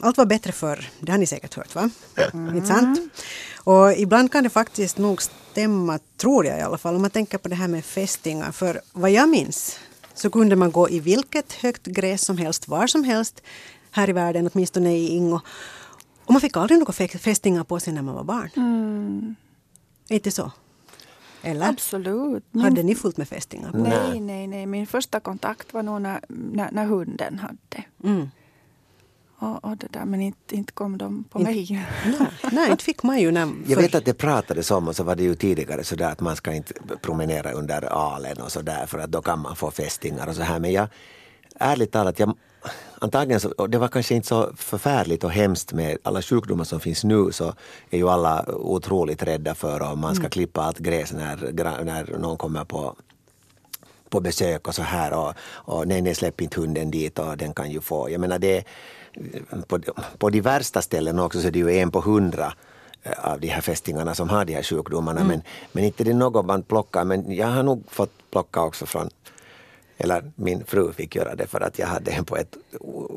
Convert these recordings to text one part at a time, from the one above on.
allt var bättre förr. Det har ni säkert hört va? Mm. Inte sant? Och ibland kan det faktiskt nog stämma, tror jag i alla fall, om man tänker på det här med fästingar. För vad jag minns så kunde man gå i vilket högt gräs som helst, var som helst här i världen, åtminstone i Ingo. Och man fick aldrig några fästingar på sig när man var barn. Mm. Inte så? Eller? Absolut. Min... Hade ni fullt med fästingar? Nej, nej, nej. Min första kontakt var nog när, när, när hunden hade. Mm. Och, och, det där, men inte, inte kom de på mig. Nej, nej, inte fick man ju. När, Jag vet att det pratades om och så var det ju tidigare så där att man ska inte promenera under alen och så där för att då kan man få fästingar och så här. Men jag, ärligt talat, jag, antagligen så, och det var kanske inte så förfärligt och hemskt med alla sjukdomar som finns nu så är ju alla otroligt rädda för om man ska mm. klippa allt gräs när, när någon kommer på på besök och så här och, och nej, nej släpp inte hunden dit och den kan ju få, jag menar det på, på de värsta ställen också så är det ju en på hundra eh, av de här fästingarna som har de här sjukdomarna. Mm. Men, men inte det är något man plockar. Men jag har nog fått plocka också från eller min fru fick göra det för att jag hade en på ett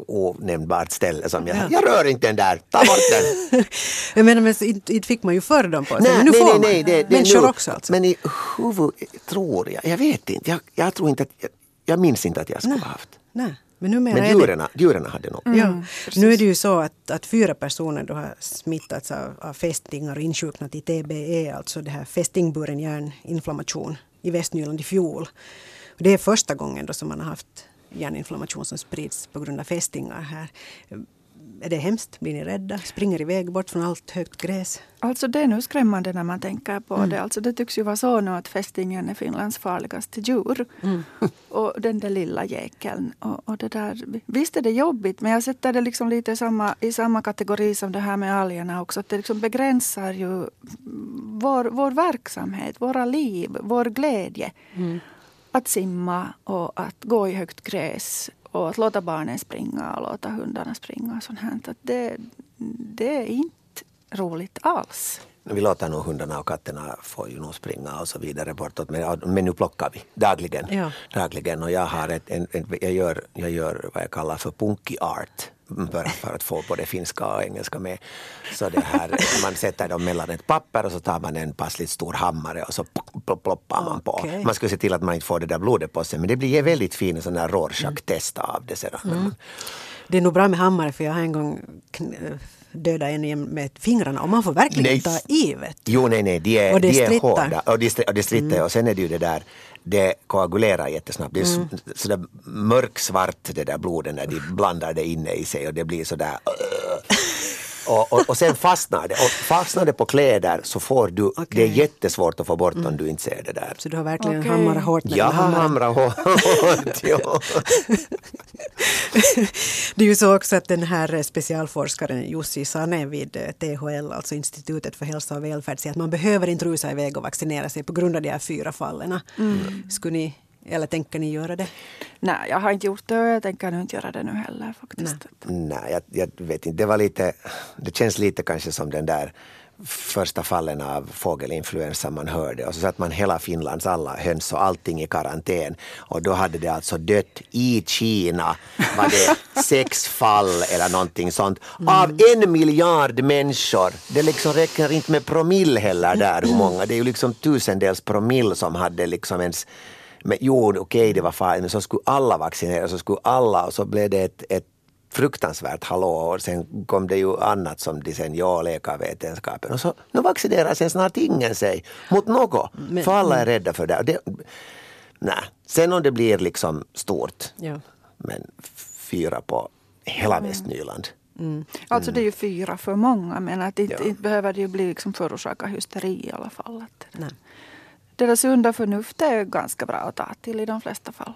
onämnbart ställe som jag ja. jag rör inte den där, ta bort den. jag menar, men inte, fick man ju för dem på sig, nej, men nu nej, får nej, man. Nej, det, det Människor nu, också alltså. Men i huvudet tror jag, jag vet inte, jag, jag tror inte att, jag, jag minns inte att jag skulle ha haft. Nej. Men, men djuren, det... djuren hade nog. Mm, ja. Nu är det ju så att, att fyra personer då har smittats av, av fästingar och insjuknat i TBE, alltså det här fästingburen hjärninflammation i Västnyland i fjol. Och det är första gången då som man har haft hjärninflammation som sprids på grund av fästingar här. Är det hemskt? Blir ni rädda? Springer iväg bort från allt högt gräs? Alltså det är nu skrämmande när man tänker på mm. det. Alltså det tycks ju vara så nu att fästingen är Finlands farligaste djur. Mm. och den där lilla jäkeln. Och, och, det där, visst är det jobbigt men jag sätter det liksom lite i samma, i samma kategori som det här med algerna också. Att det liksom begränsar ju vår, vår verksamhet, våra liv, vår glädje. Mm. Att simma och att gå i högt gräs och att låta barnen springa och låta hundarna springa. Och sånt här. Att det, det är inte roligt alls. Vi låter nog hundarna och katterna få ju nog springa och så vidare bortåt. Men, men nu plockar vi dagligen. Ja. dagligen. Och jag, har ett, en, en, jag, gör, jag gör vad jag kallar för punky art för, för att få både finska och engelska med. Så det här, man sätter dem mellan ett papper och så tar man en passligt stor hammare och så ploppar man på. Okay. Man ska se till att man inte får det där blodet på sig men det blir väldigt fin sån där Rorschach-test av det sedan. Mm. Det är nog bra med hammare för jag har en gång döda en med fingrarna och man får verkligen nej. ta i. Vet Jo, nej, nej, de är, och det de är hårda och de, och de strittar mm. och sen är det ju det där det koagulerar jättesnabbt. Det är mm. sådär mörksvart det där blodet när de blandar det inne i sig och det blir sådär uh, och, och, och, sen fastnar det. Och fastnar det på kläder så får du, okay. det är jättesvårt att få bort mm. om du inte ser det där. Så du har verkligen okay. hamrat hårt Jag har hamrat hårt, ja. det är ju så också att den här specialforskaren Jussi Sane vid eh, THL, alltså Institutet för hälsa och välfärd, säger att man behöver inte rusa iväg och vaccinera sig på grund av de här fyra fallen. Mm. Skulle ni eller tänker ni göra det? Nej, jag har inte gjort det och jag tänker nu inte göra det nu heller faktiskt. Nej, Nej jag, jag, vet inte. Det var lite, det känns lite kanske som den där första fallen av fågelinfluensa man hörde och så satt man hela Finlands alla höns och allting i karantän och då hade det alltså dött i Kina var det sex fall eller någonting sånt mm. av en miljard människor. Det liksom räcker inte med promille heller där hur många, det är ju liksom tusendels promille som hade liksom ens men jo, okej okay, det var farligt men så skulle alla vaccinera, så skulle alla och så blev det ett, ett fruktansvärt hallå och sen kom det ju annat som de sen, ja läkarvetenskapen och så nu vaccinerar sen snart ingen sig mot något men, för alla är rädda för det. det nej. Sen om det blir liksom stort ja. men fyra på hela mm. Västnyland. Mm. Alltså det är ju fyra för många men att inte, ja. inte behöver det ju bli liksom förorsaka hysteri i alla fall. Nej deras sunda förnuft är ganska bra att ta till i de flesta fall.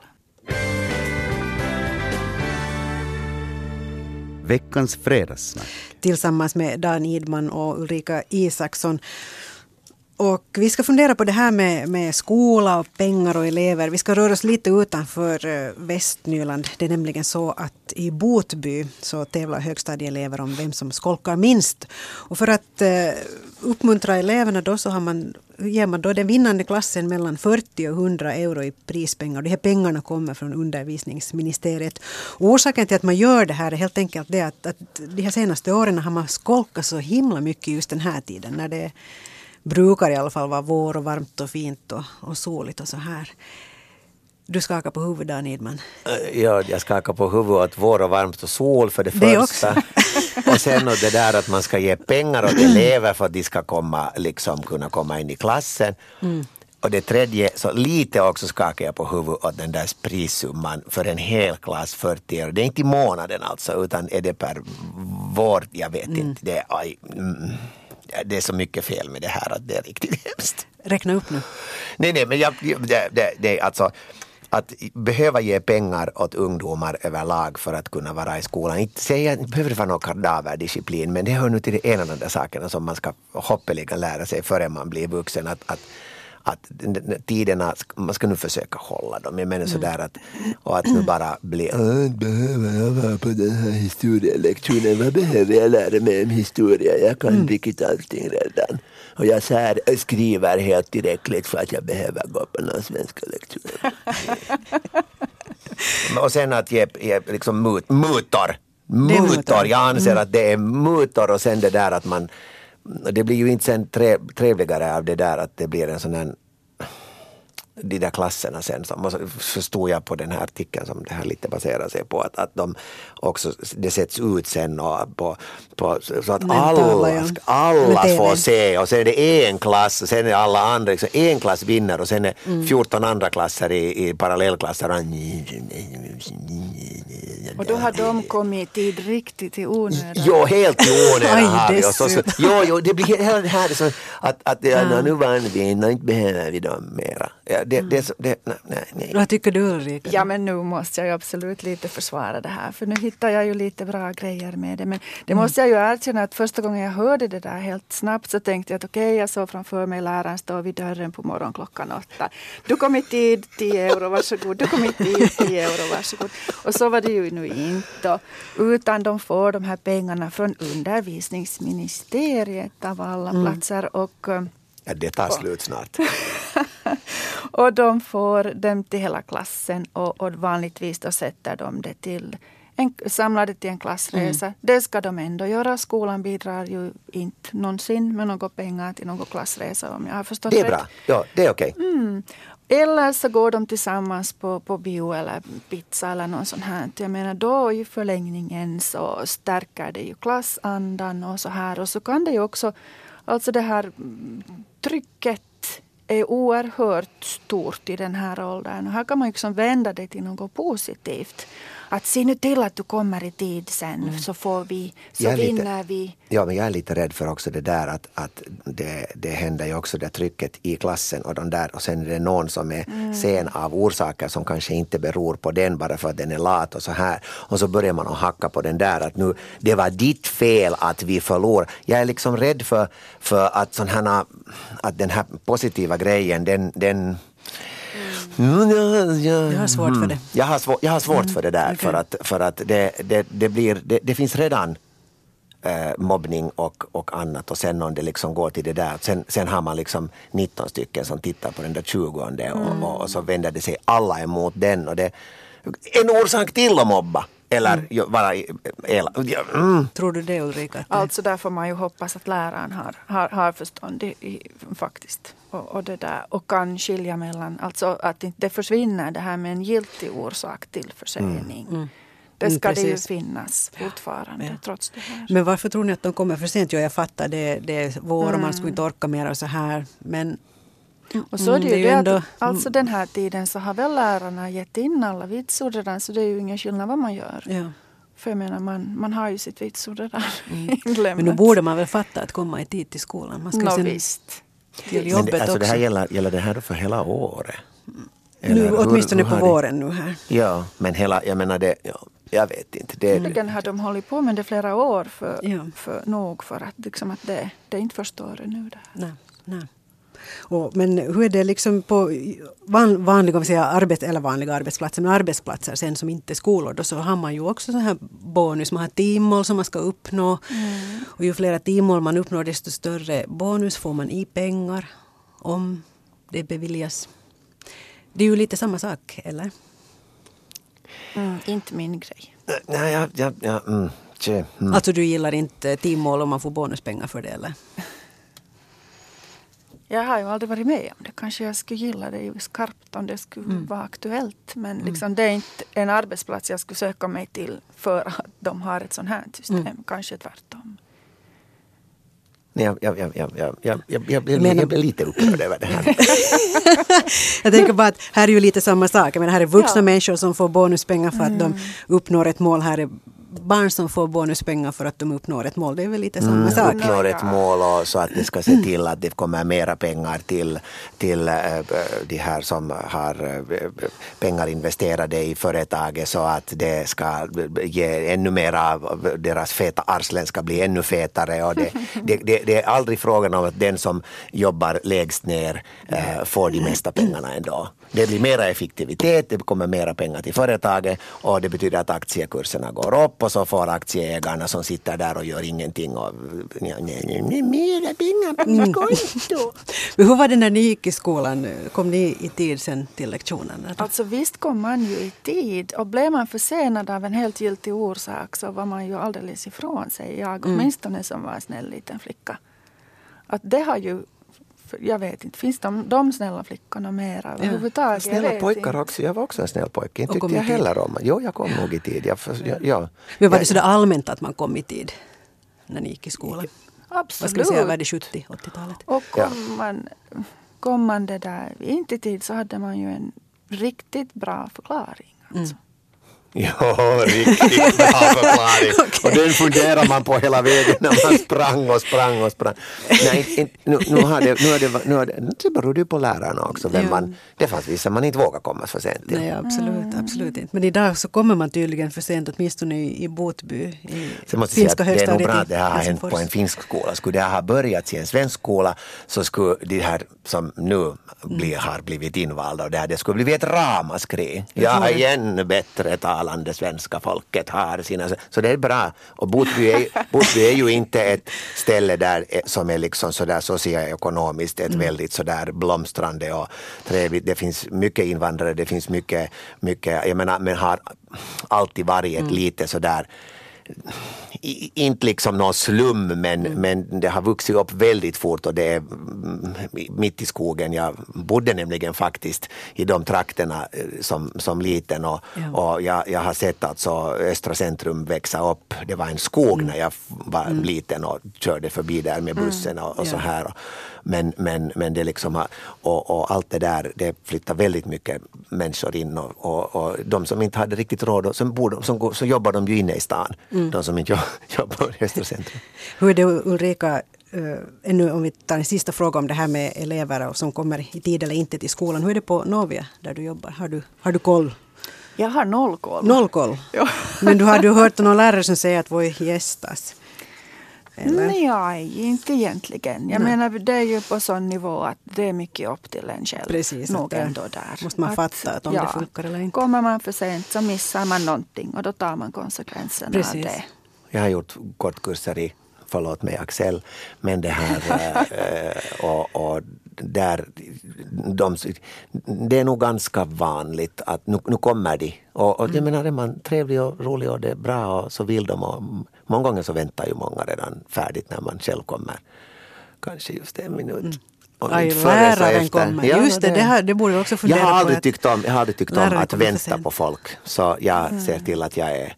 Veckans fredagssnack. Tillsammans med Dan Idman och Ulrika Isaksson. Och vi ska fundera på det här med, med skola och pengar och elever. Vi ska röra oss lite utanför eh, Västnyland. Det är nämligen så att i Botby så tävlar högstadieelever om vem som skolkar minst. Och för att eh, uppmuntra eleverna då så har man ger man då den vinnande klassen mellan 40 och 100 euro i prispengar. De här pengarna kommer från undervisningsministeriet. Och orsaken till att man gör det här är helt enkelt det att, att de här senaste åren har man skolkat så himla mycket just den här tiden när det brukar i alla fall vara vår och varmt och fint och, och soligt och så här. Du skakar på huvudet Dan Idman. Eh, Ja, jag skakar på huvudet åt vår och varmt och sol för det, Det första. och sen åt det där att man ska ge pengar åt elever för att de ska komma, liksom, kunna komma in i klassen. Och det tredje, så lite också skakar jag på huvudet åt den där prissumman för en hel klass 40 euro. Det är inte i månaden alltså utan är det per vår, jag vet inte. Det är, aj, mm, det är så mycket fel med det här att det är riktigt hemskt. Räkna upp nu. Nej, nej, men jag, det, det, det är alltså att behöva ge pengar åt ungdomar överlag för att kunna vara i skolan. Inte inte behöver det vara någon kadaverdisciplin, men det hör nu till det ena av de där sakerna som man ska hoppeligen lära sig före man blir vuxen. Att, att, att tiderna, man ska nu försöka hålla dem. Jag menar sådär att, och att nu bara bli, "Äh, behöver jag vara på den här historielektionen? Vad behöver jag lära mig om historia? Jag kan riktigt allting redan. Och jag här, skriver helt tillräckligt för att jag behöver gå på någon svenska lektion. och sen att ge, ge liksom mut, mutor. Mutor. Jag anser att det är mutor och sen det där att man det blir ju inte sen trevligare av det där att det blir en sån här de där klasserna sen, som, och så förstod jag på den här artikeln som det här lite baserar sig på, att, att de också, det sätts ut sen och på, på, så att alla, alla får se och sen är det en klass och sen är alla andra, liksom, en klass vinner och sen är Mm. 14 andra klasser i, i parallellklasser. Och då har de kommit tid riktigt i onödan. Jo, helt i onödan har vi. Och så, så, dessutom. jo, jo, det blir hela det här så att, att ja. nu vann vi, inte behöver vi dem mera. Ja, det, det, är så- det, nej, nej, nej. Vad tycker du Ulrika? Ja men nu måste jag ju absolut lite försvara det här för nu hittar jag ju lite bra grejer med det. Men det måste jag ju erkänna att första gången jag hörde det där helt snabbt så tänkte jag att okej jag såg framför mig läraren stå vid dörren på morgon klockan åtta. Du kom i tid 10 euro varsågod, du kom i tid 10 euro varsågod. Och så var det ju nu inte. Utan de får de här pengarna från undervisningsministeriet av alla platser. Och, eh, Ja, det tar slut snart. och de får dem till hela klassen och, och vanligtvis då sätter de det till en, samlar det till en klassresa. Det ska de ändå göra. Skolan bidrar ju inte någonsin med några pengar till någon klassresa om jag har förstått Det är rätt. bra, ja, det är okej. Mm. Eller så går de tillsammans på, på bio eller pizza eller något sånt här. Jag menar då i förlängningen så stärker det ju klassandan och så här. Och så kan det ju också, alltså det här mm, trycket är oerhört stort i den här åldern. Och här kan man liksom vända det till något positivt. Att se nu till att du kommer i tid sen så får vi, så lite- vinner vi. Ja, men jag är lite rädd för också det där att, att det, det händer ju också det trycket i klassen och de där och sen är det någon som är sen av orsaker som kanske inte beror på den bara för att den är lat och så här. Och så börjar man att hacka på den där att nu det var ditt fel att vi förlorar. Jag är liksom rädd för, för att, sån här, att den här positiva grejen den, den Mm, ja, ja, Jag har svårt för mm. det. Jag har, svår, jag har svårt för det där okej. för att, för att det, det, det, blir, det, det finns redan eh, mobbning och, och annat och sen om det liksom går till det där, sen, sen har man liksom 19 stycken som tittar på den där 20 och, och, och så vänder det sig alla emot den och det en orsak till att mobba eller ju vara i- el. Ja, mm. Tror du det Ulrika? Det- Alltså där får man ju hoppas att läraren har, har, har förstånd i, i, faktiskt. Och, och, det där, och kan skilja mellan, alltså att inte det försvinner det här med en giltig orsak till försening. Det Mm, ska det ju finnas fortfarande Ja. trots det här. Men varför tror ni att de kommer för sent? Jo, jag fattar det, det är vår och man skulle inte orka mer och så här. Men Och så är det Mm, ju det det ändå- att alltså den här tiden så har väl lärarna gett in alla vitsord redan så det är ju ingen skillnad vad man gör. ja. För jag menar man, man har ju sitt vitsord redan Men inlämnat. nu borde man väl fatta att komma i tid till skolan. Man ska Nå, sen visst. till Men jobbet det, alltså, det också. här gäller, gäller det här då för hela året? nu, Eller hur- åtminstone hur på det- våren nu här. Ja, men hela, jag menar det, ja, jag vet inte. Det, Tydligen har de hållit på med det flera år för, Ja. för nog för att, liksom att det, det är inte första året nu. Det. här. Nej, nej. Och, men hur är det liksom på van, vanliga, om vi säger arbet, eller vanliga arbetsplatser, men arbetsplatser sen som inte är skolor, då så har man ju också så här bonus. Man har timmål som man ska uppnå. Och ju flera timmål man uppnår desto större bonus får man i pengar. om det beviljas. Det är ju lite samma sak, eller? Mm, inte min grej. Nej, ja, ja, ja, mm, tje, mm. Alltså du gillar inte teammål om man får bonuspengar för det, eller? Jag har ju aldrig varit med om det. Kanske jag skulle gilla det skarpt om det skulle mm. vara aktuellt. Men mm. liksom, mm. det är inte en arbetsplats jag skulle söka mig till för att de har ett sånt här system. Mm. Kanske tvärtom. Jag, blir lite upprörd över det här. jag tänker bara att här är ju lite samma sak. Men här är vuxna ja. människor som får bonuspengar för att mm. de uppnår ett mål. Här är barn som får bonuspengar för att de uppnår ett mål. Det är väl lite samma sak. uppnår ett mål och så att det ska se till att det kommer mera pengar till, till äh, de här som har äh, pengar investerade i företaget så att det ska ge ännu mera, av deras feta arslen ska bli ännu fetare och det, det, det, det är aldrig frågan om att den som jobbar lägst ner får de mesta pengarna ändå. Det blir mera effektivitet, det kommer mera pengar till företaget och det betyder att aktiekurserna går upp och så får aktieägarna som sitter där och gör ingenting och ja, nej, nej, nej, mera pengar på mitt konto. Men hur var det när ni gick i skolan? Kom ni i tid sen till lektionen? eller? Alltså visst kom man ju i tid och blev man försenad av en helt giltig orsak så var man ju alldeles ifrån sig. Jag Mm. åtminstone som var en snäll liten flicka. Att det har ju, jag vet inte, finns de, de snälla flickorna mera överhuvudtaget? Jag Snälla pojkar inte. också, jag var också en snäll pojke. Inte Och kom tyckte jag heller om Jo, jag kom nog i tid. Jag, för- ja, ja. Men var det Jag- sådär allmänt att man kom i tid när ni gick i skolan? Vad ska vi Absolut. säga, var det 70-80-talet? Och Ja. kom man, kom man det där inte i tid så hade man ju en riktigt bra förklaring. Alltså. Ja, riktigt bra förklaring. Och den funderar man på hela vägen när man sprang och sprang och sprang. Nej, inte, nu, nu, har det, nu, har det, nu, har det, det beror ju på lärarna också. Vem Ja. man, det fanns vissa man inte vågar komma för sent till. Nej, absolut, absolut inte. Men idag så kommer man tydligen för sent, åtminstone i, i Botby, i Så måste säga finska att det är nog bra att det här har hänt på en finsk skola. Skulle det ha börjat i en svensk skola så skulle de här som nu blir, har blivit invalda och det, här, det skulle blivit ett ramaskri. Ja, igen bättre talande svenska folket har sina... Så det är bra. Och Botby är, Botby är ju inte ett ställe där eh, som är liksom sådär socioekonomiskt ett väldigt sådär blomstrande och trevligt. Det finns mycket invandrare, det finns mycket, mycket jag menar, men har alltid varit ett lite sådär inte liksom någon slum men, men det har vuxit upp väldigt fort och det är mm, mitt i skogen. Jag bodde nämligen faktiskt i de trakterna eh, som, som liten och, Ja. och jag, jag har sett alltså Östra centrum växa upp. Det var en skog när jag var liten och körde förbi där med bussen och, och så här. Men, men, men det liksom har, och, och allt det där, det flyttar väldigt mycket människor in och, och, och de som inte hade riktigt råd, som, bor, som går, så jobbar de ju inne i stan. De som inte jo- jobbar i Östra centrum. Hur är det Ulrika, uh, ännu om vi tar en sista fråga om det här med elever och som kommer i tid eller inte till skolan. Hur är det på Novia där du jobbar? Har du, har du koll? Jag har noll koll. Noll koll? Ja. Men du har du hört någon lärare som säger att voi gästas? Eller? Nej, inte egentligen. Jag menar det är ju på sån nivå att det är mycket upp till en själv. Precis, Nog att det ändå där. måste man fatta att om det funkar eller inte. Kommer man för sent så missar man någonting och då tar man konsekvenserna Precis. av det. Jag har gjort kortkurser i, förlåt mig Axel, men det här eh, och, och där, de, det är nog ganska vanligt att nu, nu kommer de. Och, och jag menar, är man trevlig och rolig och det är bra och så vill de. Och många gånger så väntar ju många redan färdigt när man själv kommer. Kanske just en minut. Och Aj, läraren kommer. Just det, det här- det borde vi också fundera jag har på aldrig tyckt om, Jag har aldrig tyckt om att vänta på folk. Så jag ser till att jag är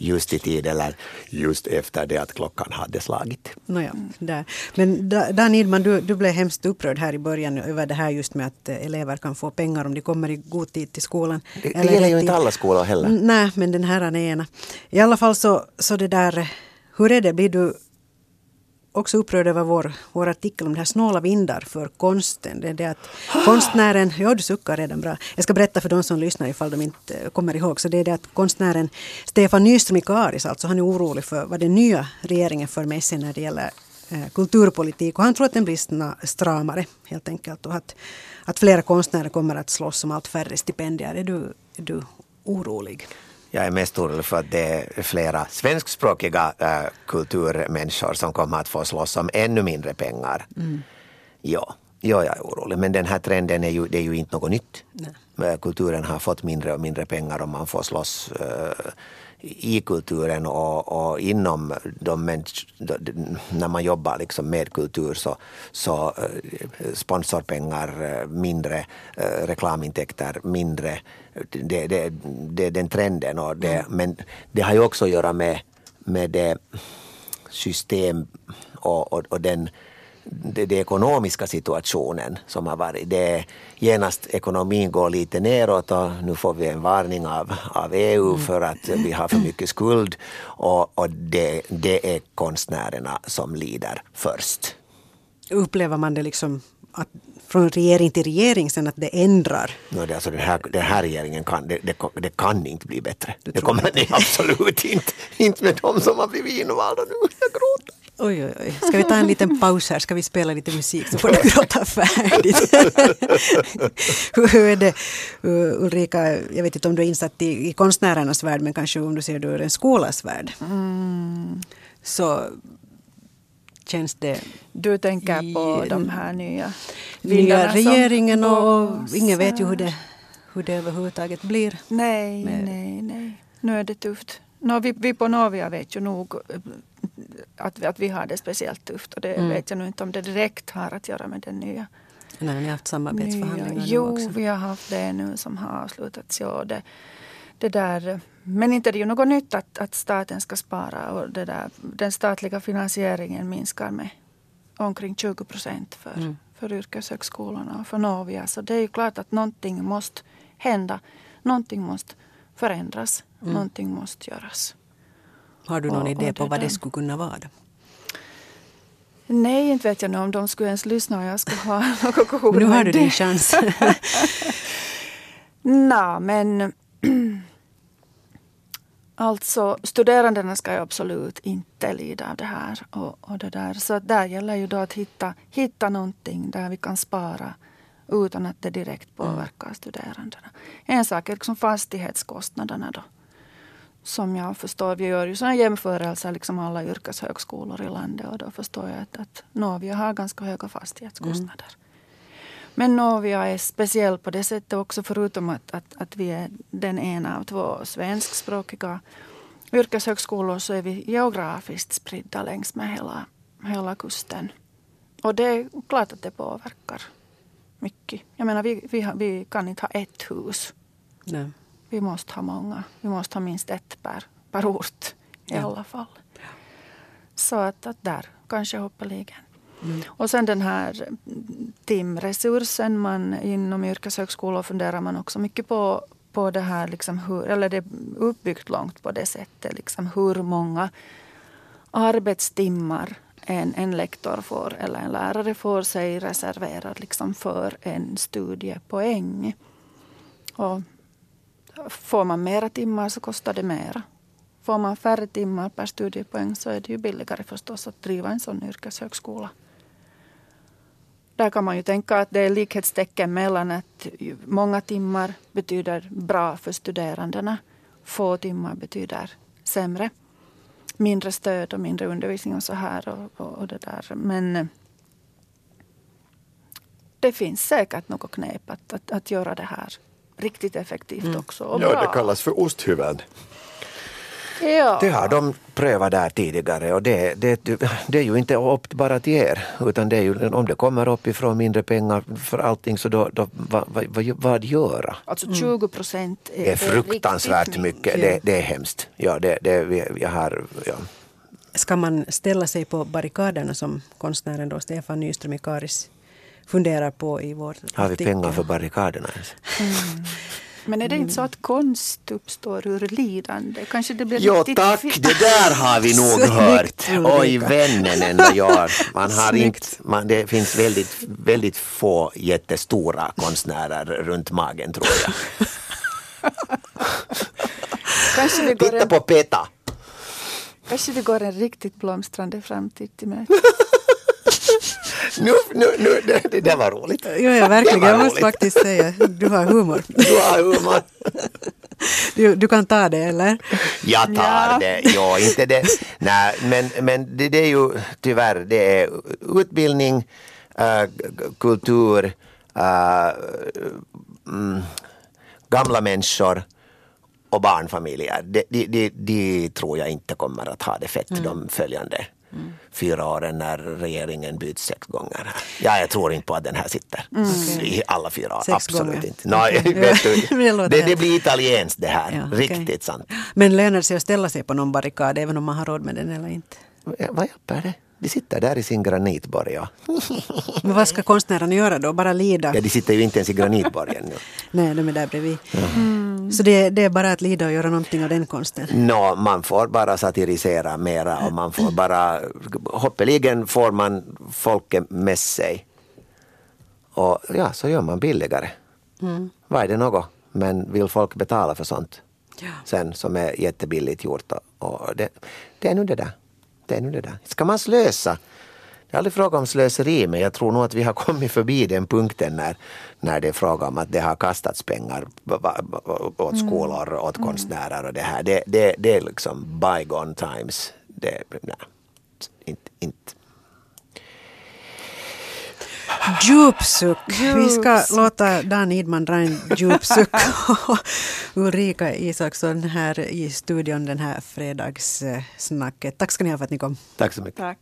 just i tid eller just efter det att klockan hade slagit. Nåja, där. Men Da- Dan Idman, du, du blev hemskt upprörd här i början över det här just med att eh, elever kan få pengar om de kommer i god tid till skolan. Det, det gäller ju inte alla skolor heller. Nej, men den här är ena. I alla fall så, så det där, hur är det, blir du också upprörd över vår, vår artikel om det här snåla vindar för konsten. Det är det att konstnären, ja du suckar redan bra. Jag ska berätta för de som lyssnar ifall de inte eh, kommer ihåg. Så det är det att konstnären Stefan Nyström i Karis, alltså han är orolig för vad den nya regeringen för med sig när det gäller eh, kulturpolitik. Och han tror att den blir stramare helt enkelt. Och att, att flera konstnärer kommer att slåss om allt färre stipendier. Är du, är du orolig? Jag är mest orolig för att det är flera svenskspråkiga äh, kulturmänniskor som kommer att få slåss om ännu mindre pengar. Ja. Ja, jag är orolig. Men den här trenden är ju, det är ju inte något nytt. Nej. Eh, Kulturen har fått mindre och mindre pengar och man får slåss eh, i kulturen och, och inom de när man jobbar liksom med kultur så, så eh, sponsorpengar eh, mindre, eh, reklamintäkter mindre. Det, det, det är den trenden. Och det, Men det har ju också att göra med, med det system och, och, och den det, det ekonomiska situationen som har varit. Det genast ekonomin går lite neråt och nu får vi en varning av, av EU för att vi har för mycket skuld och, och det, det är konstnärerna som lider först. Upplever man det liksom att från regering till regering sen att det ändrar? No, det, alltså den, här, den här regeringen kan, det, det, det kan inte bli bättre. Du Det kommer det absolut inte. Inte med de som har blivit invalda nu. Jag. Oj, oj, oj. Ska vi ta en liten paus här? Ska vi spela lite musik så får du gråta färdigt. hur, är det uh, Ulrika, jag vet inte om du är insatt i, i konstnärernas värld men kanske om du ser det ur en skolas värld. Så känns det Du tänker på I- de här nya nya regeringen och, och ingen vet ju hur det, hur det överhuvudtaget blir. Nej, med- nej, nej. Nu är det tufft. Nå, vi, vi på Novia vet ju nog eh, att, att vi har det speciellt tufft och det Mm. vet jag nu inte om det direkt har att göra med den nya När ni har haft samarbetsförhandlingar nya. nu Jo, också. vi har haft det nu som har avslutats. Ja, det, det där, men inte är det ju något nytt att, att staten ska spara och det där, den statliga finansieringen minskar med omkring 20 procent för, Mm. för yrkeshögskolorna och för Novia. Så det är ju klart att någonting måste hända. Någonting måste förändras. Mm. Någonting måste göras. Har du någon och- idé och på vad det skulle kunna vara? Då? Nej, inte vet jag nu om de skulle ens lyssna och jag skulle ha något ord Nu har du din chans. Nå, men alltså studerandena ska ju absolut inte lida av det här. Och, och det där. Så där gäller ju då att hitta, hitta någonting där vi kan spara utan att det direkt påverkar studerandena. En sak är liksom fastighetskostnaderna då. Som jag förstår, vi gör ju sådana jämförelser, liksom alla yrkeshögskolor i landet och då förstår jag att, att Novia har ganska höga fastighetskostnader. Men Novia är speciell på det sättet också förutom att, att, att vi är den ena av två svenskspråkiga yrkeshögskolor så är vi geografiskt spridda längs med hela, hela kusten. Och det är klart att det påverkar mycket. Jag menar vi, vi, vi kan inte ha ett hus. Nej. Vi måste ha många. Vi måste ha minst ett per, per ort i Ja. alla fall. Så att, att där kanske hoppeligen. Mm. Och sen den här mm, timresursen man inom yrkeshögskolor funderar man också mycket på, på det här, liksom hur, eller det är uppbyggt långt på det sättet, liksom hur många arbetstimmar en, en lektor får eller en lärare får sig reserverad liksom för en studiepoäng. Och får man mera timmar så kostar det mera. Får man färre timmar per studiepoäng så är det ju billigare förstås att driva en sån yrkeshögskola. Där kan man ju tänka att det är likhetstecken mellan att många timmar betyder bra för studerandena. Få timmar betyder sämre. Mindre stöd och mindre undervisning och så här. Och, och, och det där. Men eh, det finns säkert något knep att, att, att göra det här riktigt effektivt också. Och Ja, bra. det kallas för osthyveln. Ja. Det har de prövat där tidigare och det, det, det är ju inte upp bara till er utan det är ju, om det kommer uppifrån mindre pengar för allting så då, då vad, vad, vad, göra? Alltså 20 procent är, är fruktansvärt riktigt mycket, Ja. det, det är hemskt. Ja, det, det, jag har, ja. Ska man ställa sig på barrikaderna som konstnären då Stefan Nyström i Karis funderar på i vår Har vi artikel? pengar för barrikaderna ens? Men är det inte så att konst uppstår ur lidande? Kanske det blir Jo tack, det där har vi nog hört. Oj vännen ändå jag. Man har inte, man, det finns väldigt, väldigt få jättestora konstnärer runt magen tror jag. kanske, Titta en, på Peta. kanske det går en riktigt blomstrande framtid till mötes. Nu, nu, nu, det, det där var roligt. Jo, ja, verkligen. Jag måste faktiskt säga, du har humor. Du har humor. Du, du kan ta det, eller? Jag tar Ja. det. Ja, inte det. Nej, men, men det, det är ju tyvärr det är utbildning, äh, kultur, äh, mm, gamla människor och barnfamiljer. De, de, de, de tror jag inte kommer att ha det fett Mm. de följande fyra åren när regeringen byts sex gånger. Ja, jag tror inte på att den här sitter i alla fyra år. Mm. Sex Absolut gånger. inte. Nej, du, Det det, blir italienskt det här. Ja, okej. Riktigt sant. Men lönar det sig att ställa sig på någon barrikad även om man har råd med den eller inte? Vad hjälper det? De sitter där i sin granitborg. Ja. Men vad ska konstnärerna göra då? Bara lida? Ja, de sitter ju inte ens i granitborgen nu. Nej, de är där bredvid. Så det, det är bara att lida och göra någonting av den konsten? Nå, man får bara satirisera mera och man får bara, hoppeligen får man folket med sig. Och ja, så gör man billigare. Vad är det något? Men vill folk betala för sånt Ja. sen som är jättebilligt gjort? Och, och det, det är nu det där. Det är nu det där. Ska man slösa? Det är aldrig fråga om slöseri men jag tror nog att vi har kommit förbi den punkten när, när det är fråga om att det har kastats pengar åt skolor, åt konstnärer och det här. Det, det, det är liksom bygone times. Det, nej, inte, inte. Djupsuck. Vi ska låta Dan Idman dra en djupsuck. och Ulrika Isaksson här i studion den här fredagssnacket. Tack ska ni ha för att ni kom. Tack så mycket. Tack.